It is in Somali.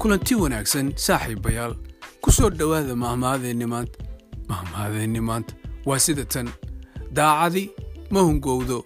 kulanti wanaagsan saaxiibayaal ku soo dhowaada mahmahadeenni maanta. Mahmahadeenni maanta. Waa sida tan. Daacadi ma hungowdo.